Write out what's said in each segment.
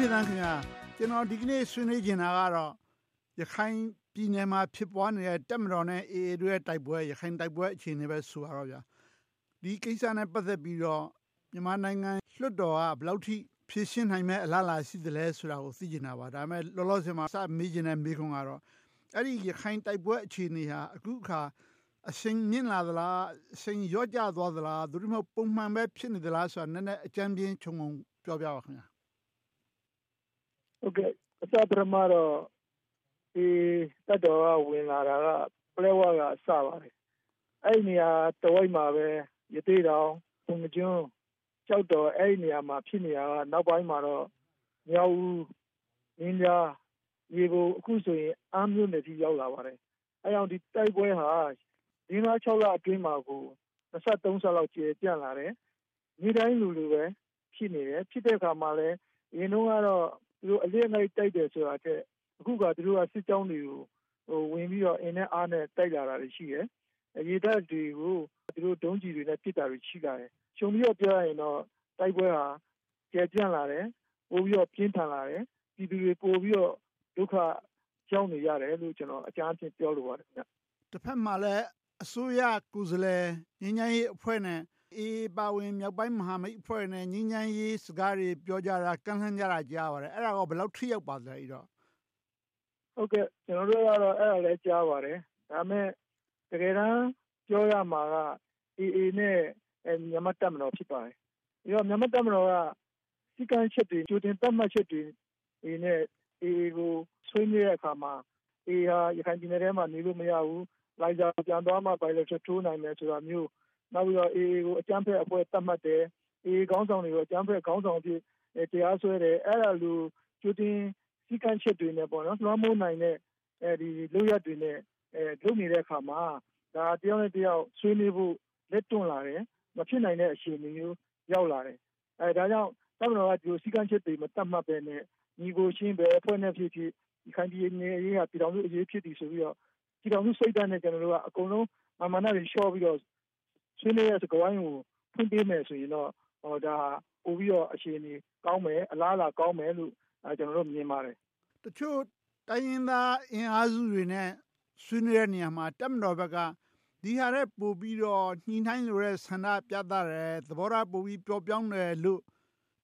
ဖေသန်းခင်ဗျာကျွန်တော်ဒီကနေ့ဆွေးနွေးချင်တာကတော့ရခိုင်ပြည်နယ်မှာဖြစ်ပွားနေတဲ့တပ်မတော်နဲ့ AA တို့ရဲ့တိုက်ပွဲရခိုင်တိုက်ပွဲအခြေအနေပဲဆိုပါတော့ဗျာဒီကိစ္စနဲ့ပတ်သက်ပြီးတော့မြန်မာနိုင်ငံလွှတ်တော်ကဘယ်လောက်ထိဖြည့်ရှင်းနိုင်မဲ့အလားအလာရှိသလဲဆိုတာကိုသိချင်တာပါဒါပေမဲ့လောလောဆယ်မှာစမေးချင်တဲ့မေးခွန်းကတော့အဲ့ဒီရခိုင်တိုက်ပွဲအခြေအနေဟာအခုခါအရှင်မြင့်လာသလားအရှင်ရော့ကျသွားသလားသူတို့မပုံမှန်ပဲဖြစ်နေသလားဆိုတာနည်းနည်းအကြံပြင်းခြုံငုံပြောပြပါခင်ဗျာ ဟုတ်ကဲ့အစပထမတော့ဒီတတ်တော်ကဝင်လာတာကပလဲဝါကအစပါတယ်အဲ့ဒီနေရာတဝိုက်မှာပဲရသေးတော်ဘုံကျွန်းကြောက်တော်အဲ့ဒီနေရာမှာဖြစ်နေတာကနောက်ပိုင်းမှာတော့မြောက်ဦးရင်းကြားရေကိုအခုဆိုရင်အားမျိုးနဲ့ကြီးရောက်လာပါတယ်အဲကြောင့်ဒီတိုက်ပွဲဟာဒီမှာ6လအတွင်းမှာကို23ဆက်လောက်ကျေပြန့်လာတယ်ဒီတိုင်းလူလူပဲဖြစ်နေတယ်ဖြစ်တဲ့အခါမှာလည်းရင်းတော့ကတော့ သူတို့အလစ်အငိုက်တိုက်တယ်ဆိုတာတဲ့အခုကသူတို့ကစစ်ကြောင်းတွေကိုဟိုဝင်ပြီးတော့အင်းနဲ့အားနဲ့တိုက်လာတာရှိတယ်။ရေတပ်တွေကိုသူတို့ဒုံးကျည်တွေနဲ့ပစ်တာတွေရှိလာတယ်။ရှုံပြီးတော့ပြောရရင်တော့တိုက်ပွဲဟာကျပြန့်လာတယ်။ပိုပြီးတော့ပြင်းထန်လာတယ်။ပြည်သူတွေပိုပြီးတော့ဒုက္ခရောက်နေရတယ်လို့ကျွန်တော်အကြမ်းအဖြစ်ပြောလိုပါတယ်ခင်ဗျ။တစ်ဖက်မှာလည်းအစိုးရကုစလဲငင်းငင်းရေးအဖွဲ့နဲ့ အေးပါဝင် မြောက်ပိုင်းမဟာမိတ်အဖွဲ့နဲ့ငင်းငင်းရေးစကားတွေ ပြောကြတာကန့်လန့်ကြတာ ကြားပါတယ် အဲ့ဒါကဘယ်လောက် ထိရောက်ပါသလဲအဲ့တော့ဟုတ်ကဲ့ ကျွန်တော်တို့ကတော့ အဲ့ဒါလည်း ကြားပါတယ် ဒါပေမဲ့ တကယ်တမ်း ပြောရမှာက AA နဲ့ မြန်မာတပ်မတော် ဖြစ်ပါတယ် ပြီးတော့ မြန်မာတပ်မတော်ကစီကံချက်တွေကျူတင်တတ်မှတ်ချက်တွေဒီနဲ့ AA ကို ဆွေးနွေးတဲ့အခါမှာ AA ဟာ ရခိုင်ပြည်နယ်ထဲမှာ နေလို့မရဘူး လိုက်ကြပြန်သွားမှ pilot ထိုးနိုင်မယ်ဆိုတာမျိုး နောက်ပြီးတော့ AA ကိုအကြမ်းဖက်အဖွဲ့သတ်မှတ်တယ်။ AA ခေါင်းဆောင်တွေကိုအကြမ်းဖက်ခေါင်းဆောင်အဖြစ်တရားစွဲတယ်။အဲဒါလိုကြိုတင်စည်းကမ်းချက်တွေနဲ့လွှမ်းမိုးနိုင်တဲ့လုပ်ရပ်တွေနဲ့လုပ်နေတဲ့အခါမှာတယောက်နဲ့တယောက်ဆွေးနွေးဖို့လက်တွန့်လာတယ်။မဖြစ်နိုင်တဲ့အခြေအနေမျိုးရောက်လာတယ်။ဒါကြောင့်တပ်မတော်ကဒီလိုစည်းကမ်းချက်တွေမသတ်မှတ်ဘဲနဲ့ညီအကိုချင်းဘယ်အဖွဲ့နဲ့ဖြစ်ဖြစ်ရခိုင်ပြည်နယ်အရေးဟာပြည်ထောင်စုအရေးဖြစ်တယ်ဆိုပြီးတော့ပြည်ထောင်စုစိတ်ဓာတ်နဲ့ကျနော်တို့ကအကုန်လုံးမာန်မာနတွေလျှော့ပြီးတော့ ဆွေးနွေးတဲ့စကားဝိုင်းကိုဖွင့်ပေးမယ်ဆိုရင်တော့ဒါပိုပြီးတော့အခြေအနေကောင်းမယ်အလားအလာကောင်းမယ်လို့ကျနော်တို့မြင်ပါတယ်။တချို့တိုင်းရင်းသားအင်အားစုတွေနဲ့ဆွေးနွေးတဲ့နေရာမှာတပ်မတော်ဘက်ကဒီဟာထက်ပိုပြီးတော့ညှိနှိုင်းလိုတဲ့ဆန္ဒပြသတယ်၊သဘောထားပိုပြီးပျော့ပျောင်းတယ်လို့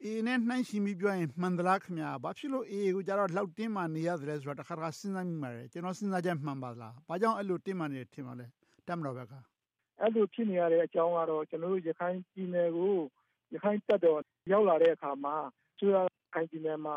AA နဲ့နှိုင်းယှဉ်ပြီးပြောရင်မှန်သလား။ဘာဖြစ်လို့ AA ကိုဒီလောက်တင်းမာနေရသလဲဆိုတာတခါတခါစဉ်းစားမိပါတယ်။ကျနော့်စဉ်းစားချက်မှန်ပါသလား။ဘာကြောင့်အဲဒီလိုတင်းမာနေတယ်ထင်ပါသလဲတပ်မတော်ဘက်က အဲ့လိုဖြစ်နေရတဲ့အကြောင်းကတော့ကျွန်တော်တို့ရခိုင်ပြည်နယ်ကိုရခိုင်တပ်တော်ရောက်လာတဲ့အခါမှာသူကခိုင်ပြည်နယ်မှာ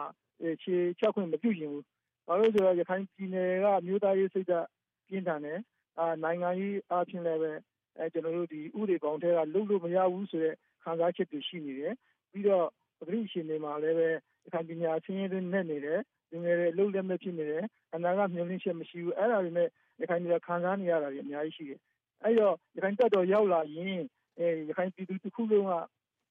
ခြေချက်ခွင့်မပြုရင်ဘူး။ဘာလို့ဆိုတော့ရခိုင်ပြည်နယ်ကမြို့သားရေးစိတ်ဓာတ်ပြင်းထန်တယ်။အာနိုင်ငံရေးအချင်းလည်းပဲအဲကျွန်တော်တို့ဒီဥဒေကောင်ထဲကလုလို့မရဘူးဆိုတဲ့ခံစားချက်တွေရှိနေတယ်။ပြီးတော့ပဂရိရှင်တွေမှာလည်းပဲရခိုင်ပြည်နယ်အချင်းချင်းနဲ့နေတယ်။လူငယ်တွေလှုပ်လည်းမဖြစ်နေတယ်။အနာကမျောလင်းချက်မရှိဘူး။အဲ့ဒါတွေနဲ့ရခိုင်ပြည်နယ်ခံစားနေရတာတွေအများကြီးရှိတယ် အဲ့တော့ရခိုင်တပ်တော်ရောက်လာရင်အဲရခိုင်ပြည်သူတစ်ခုလုံးက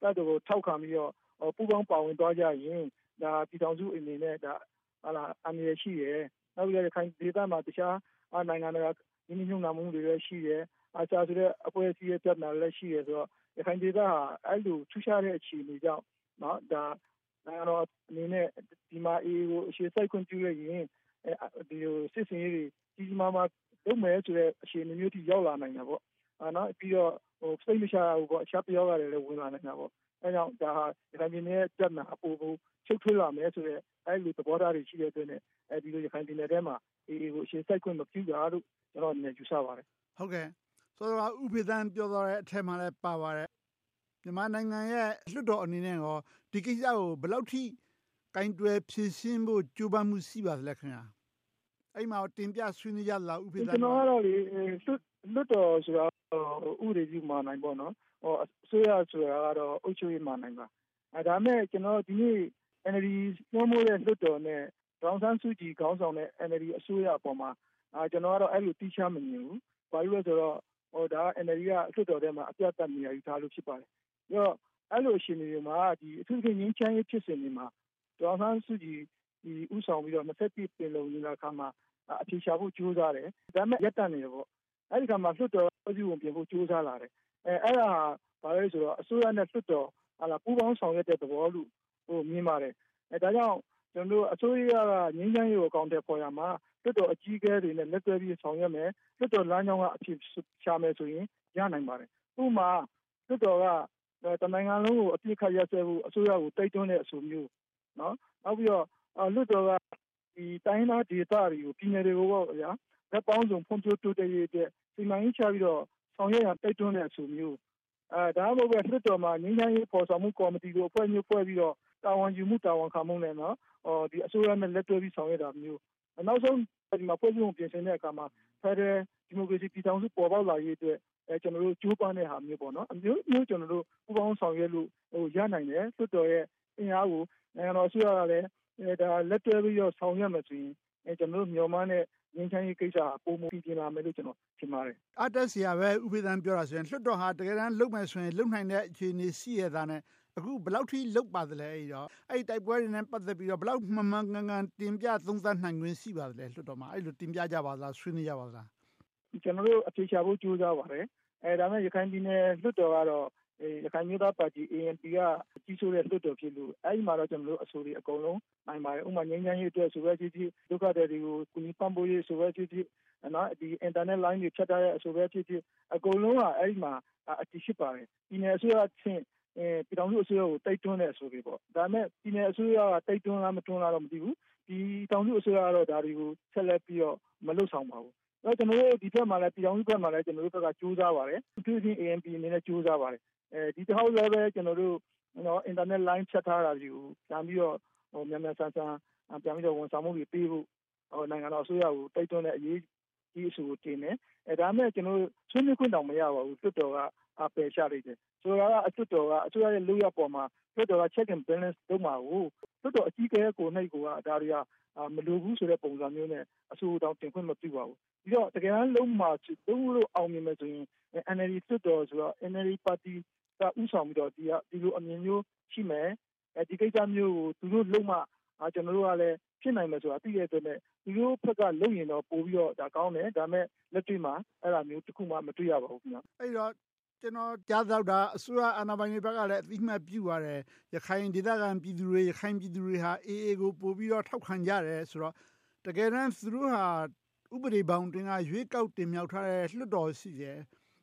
တပ်တော်ကိုထောက်ခံပြီးတော့ပူးပေါင်းပါဝင်သွားကြရင်ဒါပြည်ထောင်စုအနေနဲ့ဒါဟာလာအမြဲရှိတယ်နောက်ပြီးတော့ရခိုင်ဒေသမှာတခြားနိုင်ငံတကာရင်းနှီးမြှုပ်နှံမှုတွေလည်းရှိတယ်အာချာဆိုတဲ့အဖွဲ့အစည်းရဲ့ပြဿနာလည်းရှိတယ်ဆိုတော့ရခိုင်ဒေသဟာအဲ့လိုထူးခြားတဲ့အခြေအနေကြောင့်နော်ဒါနိုင်ငံတော်အနေနဲ့ဒီမှာအေးကိုအရှိစိုက်ခွင့်ပြုရရင်ဒီလိုစစ်စင်ရေးတွေကြီးကြီးမားမား လုပ်မယ်ဆိုတဲ့အခြေအနေမျိုးထိရောက်လာနိုင်တာပေါ့အာနော်ပြီးတော့ဟိုစိတ်မချဘူးပေါ့အခြားပြောရတယ်လည်းဝင်လာနိုင်တာပေါ့အဲကြောင့်ဒါဟာရခိုင်ပြည်နယ်ရဲ့တက်မှာအပူပူချုပ်ထွေးလာမယ်ဆိုတော့အဲ့လိုသဘောထားတွေရှိတဲ့အတွက်နဲ့အဲဒီလိုရခိုင်ပြည်နယ်ထဲမှာအေးကိုအခြေစိုက်ခွင့်မပြုတာလို့ကျွန်တော်အနေနဲ့ယူဆပါတယ်ဟုတ်ကဲ့ဆိုတော့ဥပဒေသံပြောသွားတဲ့အထက်မှာလည်းပါပါတယ်မြန်မာနိုင်ငံရဲ့လွှတ်တော်အနေနဲ့ရောဒီကိစ္စကိုဘယ်လောက်ထိကင်တွယ်ဖြည့်ရှင်းဖို့ကြိုးပမ်းမှုရှိပါသလဲခင်ဗျာ အဲ့မှာတင်ပြဆွေးနွေးကြလားဥပဒေကျွန်တော်ကတော့လေလွတ်တော်ဆိုတော့ဥပဒေကြီးမှာနိုင်ပေါ့နော်ဟောအစိုးရဆိုတာကတော့အုပ်ချုပ်ရေးမှာနိုင်ပါအဲဒါမဲ့ကျွန်တော်ဒီနေ့ NLD နှိုးမိုးတဲ့လွတ်တော်နဲ့ဒေါန်ဆန်းစုကြည်ခေါင်းဆောင်တဲ့ NLD အစိုးရအပေါ်မှာအာကျွန်တော်ကတော့အဲ့လိုတိချမမြင်ဘူးဘာလို့လဲဆိုတော့ဟိုဒါ NLD ကလွတ်တော်ထဲမှာအပြတ်တက်နေရယူထားလို့ဖြစ်ပါတယ်ပြီးတော့အဲ့လိုအရှင်တွေမှာဒီအထူးသဖြင့်ငင်းချမ်းရေးဖြစ်စဉ်တွေမှာဒေါန်ဆန်းစုကြည် ဒီဥဆောင်ပြီးတော့27ပင်လုံညီလာခံမှာအဖြေရှာဖို့ကြိုးစားတယ်ဒါပေမဲ့ရက်တန့်နေတယ်ပေါ့အဲ့ဒီကမှလွတ်တော်ပြုဝင်ပြင်ဖို့ကြိုးစားလာတယ်အဲအဲ့ဒါဘာလဲဆိုတော့အစိုးရနဲ့လွတ်တော်ဟာလာပူးပေါင်းဆောင်ရွက်တဲ့သဘောလို့ဟိုမြင်ပါတယ်အဲဒါကြောင့်ကျွန်တော်တို့အစိုးရကငြိမ်းချမ်းရေးကိုအကောင့်တွေပေါ်ရမှာလွတ်တော်အကြီးအကဲတွေနဲ့လက်တွဲပြီးဆောင်ရွက်မယ်လွတ်တော်လမ်းကြောင်းကအဖြစ်ရှာမယ်ဆိုရင်ရနိုင်ပါတယ်ဥပမာလွတ်တော်ကတနိုင်ငံလုံးကိုအပြစ်ခတ်ရက်စဲဖို့အစိုးရကိုတိုက်တွန်းတဲ့အဆိုမျိုးနော်နောက်ပြီးတော့ လွတ်တော်ကဒီတိုင်းသားဒေသတွေကိုပြည်နယ်တွေကိုပေါ့ဗျာလက်ပေါင်းစုံဖွံ့ဖြိုးတိုးတက်ရေးအတွက်စီမံကိန်းချပြီးတော့ဆောင်ရွက်ရတိုက်တွန်းတဲ့အဆိုမျိုးအဲဒါမှမဟုတ်ပဲလွတ်တော်မှာငင်းချမ်းရေးပေါ်ဆောင်မှုကော်မတီကိုအဖွဲ့မျိုးဖွဲ့ပြီးတော့တာဝန်ယူမှုတာဝန်ခံမှုနဲ့နော်ဟောဒီအစိုးရနဲ့လက်တွဲပြီးဆောင်ရွက်တာမျိုးနောက်ဆုံးဒီမှာဖွဲ့စည်းပုံပြင်ဆင်တဲ့အခါမှာဖက်ဒရယ်ဒီမိုကရေစီပြည်ထောင်စုပေါ်ပေါက်လာရေးအတွက်အဲကျွန်တော်တို့ကြိုးပမ်းတဲ့ဟာမျိုးပေါ့နော်အမျိုးမျိုးကျွန်တော်တို့ပူးပေါင်းဆောင်ရွက်လို့ဟိုရနိုင်တယ်လွတ်တော်ရဲ့အင်အားကိုနိုင်ငံတော်အစိုးရကလည်းအဲ ဒါလက်တွဲပြီးတော့ဆောင်ရွက်မယ်ဆိုရင်အဲကျွန်တော်တို့မြန်မာနဲ့ငင်းချမ်းရေးကိစ္စပုံမပြင်လာမယ်လို့ကျွန်တော်ထင်ပါတယ်။အတက်စရာပဲဥပဒေပြောတာဆိုရင်လွှတ်တော်ဟာတကယ်တမ်းလုံမယ်ဆိုရင်လုံနိုင်တဲ့အခြေအနေရှိရတာနဲ့အခုဘယ်လောက်ထိလုပါသလဲအဲ့တော့အဲ့တိုက်ပွဲတွေနဲ့ပတ်သက်ပြီးတော့ဘယ်လောက်မှန်မှန်ကန်ကန်တင်ပြသုံးသပ်နိုင်ခွင့်ရှိပါသလဲလွှတ်တော်မှာအဲ့လိုတင်ပြကြပါလားဆွေးနွေးကြပါလားကျွန်တော်တို့အဖြေရှာဖို့ကြိုးစားပါတယ်အဲဒါမဲ့ရခိုင်ပြည်နယ်လွှတ်တော်ကတော့ ရခိုင်မျိုးသားပါတီ ANP ကကြီးစိုးတဲ့လွှတ်တော်ဖြစ်လို့အဲဒီမှာတော့ကျွန်တော်တို့အဆိုတွေအကုန်လုံးနိုင်ပါတယ်ဥပမာငြိမ်းချမ်းရေးအတွက်ဆိုပဲဖြစ်ဖြစ်ဒုက္ခသည်တွေကိုကူညီပံ့ပိုးရေးဆိုပဲဖြစ်ဖြစ်နော်ဒီ internet line တွေဖြတ်ထားတဲ့အဆိုပဲဖြစ်ဖြစ်အကုန်လုံးကအဲဒီမှာအတည်ရှိပါတယ်ပြည်နယ်အစိုးရချင်းအဲပြည်ထောင်စုအစိုးရကိုတိုက်တွန်းတဲ့အဆိုတွေပေါ့ဒါမဲ့ပြည်နယ်အစိုးရကတိုက်တွန်းလားမတွန်းလားတော့မသိဘူးဒီတောင်စုအစိုးရကတော့ဒါတွေကိုဆက်လက်ပြီးတော့မလုပ်ဆောင်ပါဘူး တော့ကျွန်တော်တို့ဒီဘက်မှာလည်းပြည်ထောင်စုဘက်မှာလည်းကျွန်တော်တို့ဘက်ကကြိုးစားပါတယ်သူချင်း AMP အနေနဲ့ကြိုးစားပါတယ်အဲဒီတစ်ခေါက်လည်းပဲကျွန်တော်တို့နော် internet line ဖြတ်ထားတာတွေကိုပြန်ပြီးတော့ဟိုမြန်မြန်ဆန်ဆန်ပြန်ပြီးတော့ဝန်ဆောင်မှုတွေပေးဖို့ဟိုနိုင်ငံတော်အစိုးရကိုတိုက်တွန်းတဲ့အရေးကြီးအဆိုကိုတင်တယ်အဲဒါမဲ့ကျွန်တော်တို့ဆွေးနွေးခွင့်တောင်မရပါဘူးတွတ်တော်ကအပယ်ချလိုက်တယ် ဆိုတော့အတွတ်တော်ကအစိုးရရဲ့လူရပေါ်မှာတွတ်တော်က check and balance လုပ်မှာကိုတွတ်တော်အကြီးကဲကိုနှိပ်ကဒါတွေကမလိုဘူးဆိုတဲ့ပုံစံမျိုးနဲ့အဆိုတောင်တင်ခွင့်မပြုပါဘူးပြီးတော့တကယ်တမ်းလုံးမှာလုံးလို့အောင်မြင်မယ်ဆိုရင် NLD တွတ်တော်ဆိုတော့ NLD ပါတီကဥဆောင်ပြီးတော့ဒီကဒီလိုအမြင်မျိုးရှိမယ်အဲဒီကိစ္စမျိုးကိုသူတို့လုံးမှကျွန်တော်တို့ကလည်းဖြစ်နိုင်မယ်ဆိုတာသိရတဲ့အတွက်သူတို့ဘက်ကလုံရင်တော့ပို့ပြီးတော့ဒါကောင်းတယ်ဒါမဲ့လက်တွေ့မှာအဲ့လိုမျိုးတစ်ခုမှမတွေ့ရပါဘူးခင်ဗျအဲ့တော့ ကျွန်တော်ကြားတော့တာအစိုးရအာဏာပိုင်တွေဘက်ကလည်းအသိမှတ်ပြုရတယ်ရခိုင်ဒေသခံပြည်သူတွေရခိုင်ပြည်သူတွေဟာအေးအေးကိုပို့ပြီးတော့ထောက်ခံကြတယ်ဆိုတော့တကယ်တမ်းသူတို့ဟာဥပဒေဘောင်တင်ကရွေးကောက်တင်မြှောက်ထားတဲ့လွှတ်တော်ရှိတယ်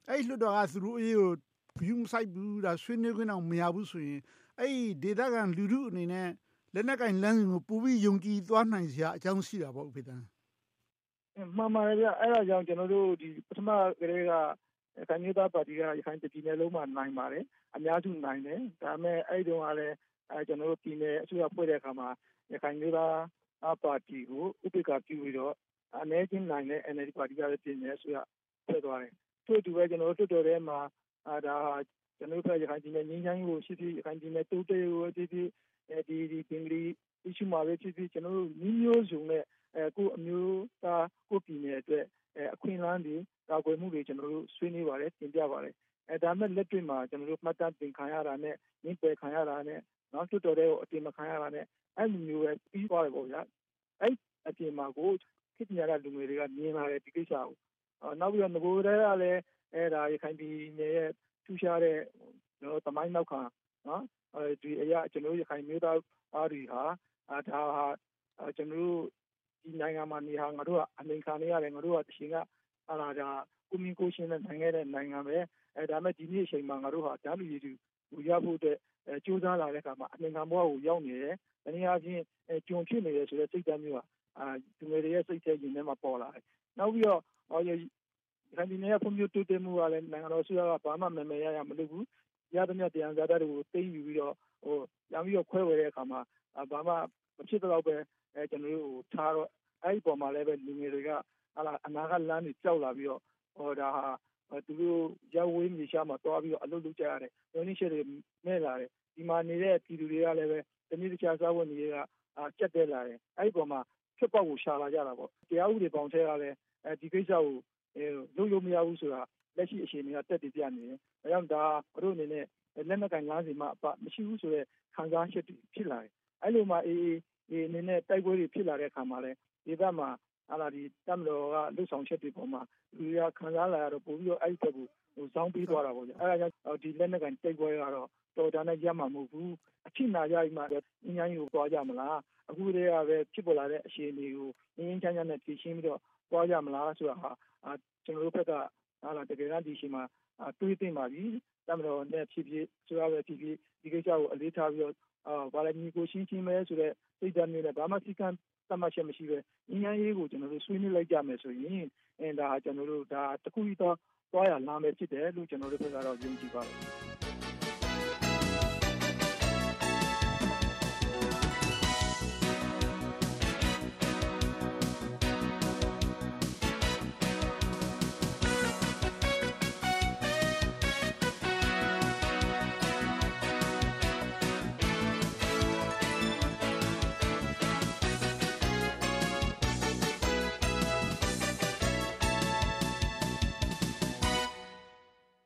အဲ့လွှတ်တော်ကသူတို့အရေးကိုဘူးမဆိုင်ဘူးဒါဆွေးနွေးခွင့်တော့မရဘူးဆိုရင်အဲ့ဒီဒေသခံလူထုအနေနဲ့လက်နက်ကင်လမ်းစဉ်ကိုပူပြီးယုံကြည်သွားနိုင်စရာအကြောင်းရှိတာပေါ့ဥပဒေမှန်ပါတယ်ဗျအဲ့ဒါကြောင့်ကျွန်တော်တို့ဒီပထမကလေးက ခိုင်မျိုးသားပါတီကရခိုင်ပြည်နယ်လုံးမှာနိုင်ပါတယ်အများစုနိုင်တယ်ဒါပေမဲ့အဲ့တုန်းကလည်းအဲကျွန်တော်တို့ပြည်နယ်အစိုးရဖွဲ့တဲ့အခါမှာရခိုင်မျိုးသားပါတီကိုဥပက္ခပြုပြီးတော့အနေချင်းနိုင်တဲ့ NLD ပါတီကလည်းပြည်နယ်အစိုးရဖွဲ့သွားတယ်ထို့တူပဲကျွန်တော်တို့တွတ်တော်ထဲမှာအာဒါကျွန်တော်တို့ရခိုင်ပြည်နယ်ငင်းချမ်းကိုရှိပြီးရခိုင်ပြည်နယ်တိုးတက်ကိုရှိပြီးအဲဒီဒီပင်လီ issue မှာပဲဖြစ်ဖြစ်ကျွန်တော်တို့မျိုးစုံနဲ့အဲကိုအမျိုးသားကိုပြည်နယ်အတွက် အခွင့်အလမ်းတွေကာကွယ်မှုတွေကျွန်တော်တို့ဆွေးနွေးပါတယ်တင်ပြပါတယ်အဲဒါမဲ့လက်တွေ့မှာကျွန်တော်တို့မှတ်တမ်းတင်ခံရတာနဲ့ညှိပယ်ခံရတာနဲ့နောက်တွတ်တော်တွေကိုအတင်မခံရတာနဲ့အဲ့လိုမျိုးပဲပြီးသွားတယ်ပေါ့ဗျာအဲ့အပြင်မှာကိုခေတ္တရတဲ့လူငယ်တွေကမြင်လာတယ်ဒီကိစ္စကိုနောက်ပြီးတော့ငကိုယ်တည်းကလည်းအဲဒါရခိုင်ပြည်နယ်ရဲ့ထူးခြားတဲ့ကျွန်တော်တမိုင်းနောက်ခံနော်အဲဒီအရာကျွန်တော်ရခိုင်မျိုးသားအားတွေဟာဒါဟာကျွန်တော်တို့ ဒီနိုင်ငံမှာနေဟာငါတို့ကအမိန်ခံနေရတယ်ငါတို့ကတရှင်ကဟာလာဒါကုမင်းကိုရှင်နဲ့နိုင်ငံတဲ့နိုင်ငံပဲအဲဒါမဲ့ဒီနေ့အချိန်မှာငါတို့ဟာဓာတ်လူရည်သူရဖို့အတွက်စူးစမ်းလာတဲ့အခါမှာအမိန်ခံဘဝကိုရောက်နေတယ်။တနည်းအားဖြင့်ကြုံဖြစ်နေတယ်ဆိုတဲ့စိတ်ဓာတ်မျိုးဟာအာဒီငယ်တွေရဲ့စိတ်ထဲရင်ထဲမှာပေါ်လာတယ်။နောက်ပြီးတော့ရခိုင်ပြည်နယ်ရဲ့ဖွံ့ဖြိုးတိုးတက်မှုကလည်းနိုင်ငံတော်အစိုးရကဘာမှမယ်မယ်ရရမလုပ်ဘူး။ရသမျှတရားဇာတ်တွေကိုသိမ်းယူပြီးတော့ဟိုပြန်ပြီးတော့ခွဲဝေတဲ့အခါမှာဘာမှ မဖြစ်တော့ပဲအဲကျွန်တော်တို့ထားတော့အဲ့ဒီပုံမှာလည်းပဲလူငယ်တွေကဟာလာအနာကလမ်းတွေကြောက်လာပြီးတော့ဟောဒါဟာသူတို့ရောက်ဝေးမြေရှားမှာတွားပြီးတော့အလုပ်လုပ်ကြရတယ်။ဝန်ကြီးချက်တွေမဲ့လာတယ်။ဒီမှာနေတဲ့ပြည်သူတွေကလည်းပဲတနည်းတခြားစားဝတ်နေတွေကအာကြက်တက်လာတယ်။အဲ့ဒီပုံမှာဖြစ်ပေါက်ကိုရှာလာကြတာပေါ့။တရားဥပဒေပေါင်းထဲကလည်းအဲဒီကိစ္စကိုအဲလုပ်လို့မရဘူးဆိုတာလက်ရှိအခြေအနေကတက်တည်ပြနေတယ်။ဒါကြောင့်ဒါတို့အနေနဲ့လက်နက်ကင်လမ်းစီမှာအပမရှိဘူးဆိုတော့ခံစားချက်ဖြစ်လာတယ်။အဲ့လိုမှအေးအေး အနေနဲ့ တိုက်ပွဲတွေဖြစ်လာတဲ့အခါမှာလည်းဒီဘက်မှာဟာလာဒီတမ်လောကလှုပ်ဆောင်ချက်တွေပေါ်မှာ လူရခံစားလာရတော့ ပို့ပြီးတော့ အဲ့ဒီဘက်ကို ဇောင်းပေးသွားတာပေါ့ဗျအဲဒါကြောင့် ဒီလက်နက်ကန်တိုက်ပွဲကတော့ တော်တာနဲ့ရမှာမဟုတ်ဘူး အထိနာကြပြီးမှငင်းချမ်းကို သွားကြမလား အခုတည်းကပဲ ဖြစ်ပေါ်လာတဲ့ အခြေအနေကိုငင်းချမ်းချမ်းနဲ့ ဖြေရှင်းပြီးတော့ သွားကြမလားဆိုတာဟာ ကျွန်တော်တို့ဘက်ကဟာလာတကယ်တမ်း ဒီရှိမှာ တွေးသိမ့်ပါပြီ တမတော်နဲ့ဖြစ်ဖြစ်ဆိုရပဲဖြစ်ဖြစ်ဒီကိစ္စကိုအလေးထားပြီးတော့အာဘာလဲညီကိုရှင်းချင်းပဲဆိုတော့စိတ်ဓာတ်မျိုးနဲ့ဘာမှစီကံသတ်မှတ်ချက်မရှိပဲဉာဏ်ရေးကိုကျွန်တော်တို့ဆွေးနွေးလိုက်ကြမယ်ဆိုရင်အဲဒါကျွန်တော်တို့ဒါတခုကြီးတော့သွားရလာမယ်ဖြစ်တယ်လို့ကျွန်တော်တို့ဘက်ကတော့ယုံကြည်ပါတယ်